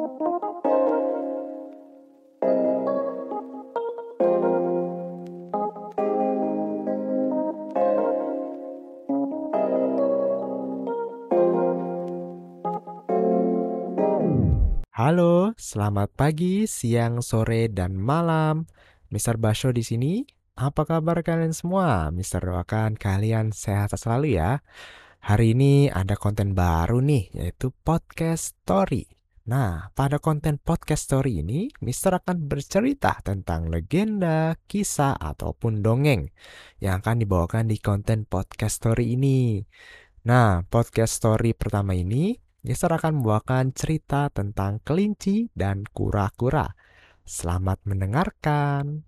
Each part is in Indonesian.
Halo, selamat pagi, siang, sore, dan malam. Mr. Basho di sini. Apa kabar kalian semua? Mr. doakan kalian sehat selalu ya. Hari ini ada konten baru nih, yaitu podcast story. Nah, pada konten podcast story ini, Mister akan bercerita tentang legenda, kisah, ataupun dongeng yang akan dibawakan di konten podcast story ini. Nah, podcast story pertama ini Mister akan membawakan cerita tentang kelinci dan kura-kura. Selamat mendengarkan.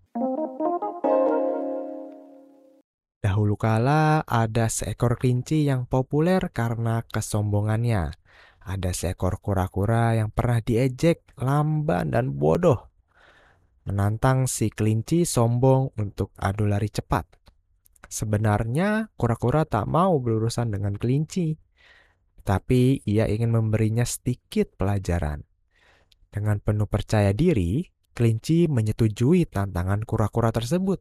Dahulu kala ada seekor kelinci yang populer karena kesombongannya. Ada seekor kura-kura yang pernah diejek, lamban, dan bodoh. Menantang si kelinci sombong untuk adu lari cepat. Sebenarnya kura-kura tak mau berurusan dengan kelinci tapi ia ingin memberinya sedikit pelajaran. Dengan penuh percaya diri, kelinci menyetujui tantangan kura-kura tersebut.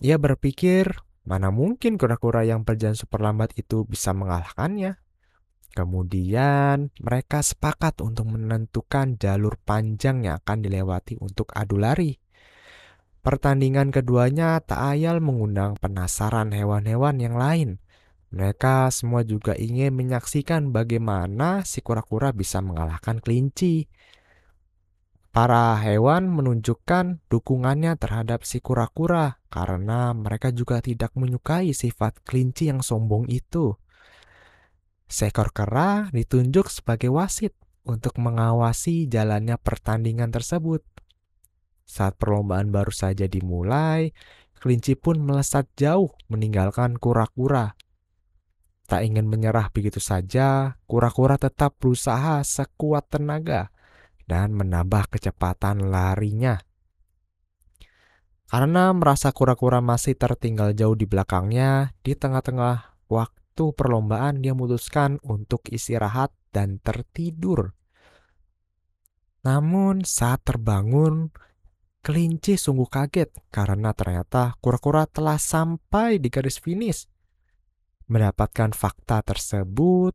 Ia berpikir, mana mungkin kura-kura yang berjalan super lambat itu bisa mengalahkannya. Kemudian, mereka sepakat untuk menentukan jalur panjang yang akan dilewati untuk adu lari. Pertandingan keduanya tak ayal mengundang penasaran hewan-hewan yang lain. Mereka semua juga ingin menyaksikan bagaimana si kura-kura bisa mengalahkan kelinci. Para hewan menunjukkan dukungannya terhadap si kura-kura karena mereka juga tidak menyukai sifat kelinci yang sombong itu. Seekor kera ditunjuk sebagai wasit untuk mengawasi jalannya pertandingan tersebut. Saat perlombaan baru saja dimulai, kelinci pun melesat jauh meninggalkan kura-kura Tak ingin menyerah begitu saja, kura-kura tetap berusaha sekuat tenaga dan menambah kecepatan larinya. Karena merasa kura-kura masih tertinggal jauh di belakangnya, di tengah-tengah waktu perlombaan dia memutuskan untuk istirahat dan tertidur. Namun saat terbangun, kelinci sungguh kaget karena ternyata kura-kura telah sampai di garis finish. Mendapatkan fakta tersebut,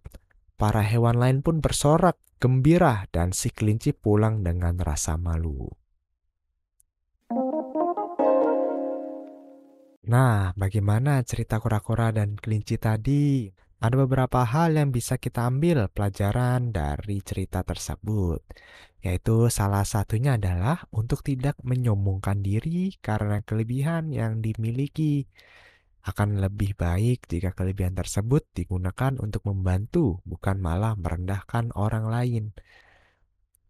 para hewan lain pun bersorak gembira dan si kelinci pulang dengan rasa malu. Nah, bagaimana cerita kura-kura dan kelinci tadi? Ada beberapa hal yang bisa kita ambil pelajaran dari cerita tersebut, yaitu salah satunya adalah untuk tidak menyombongkan diri karena kelebihan yang dimiliki. Akan lebih baik jika kelebihan tersebut digunakan untuk membantu, bukan malah merendahkan orang lain.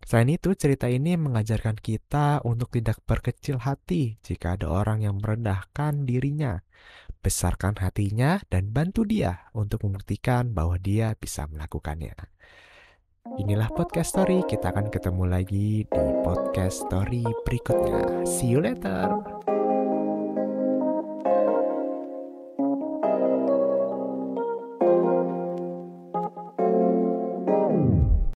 Selain itu, cerita ini mengajarkan kita untuk tidak berkecil hati jika ada orang yang merendahkan dirinya. Besarkan hatinya dan bantu dia untuk membuktikan bahwa dia bisa melakukannya. Inilah podcast story. Kita akan ketemu lagi di podcast story berikutnya. See you later.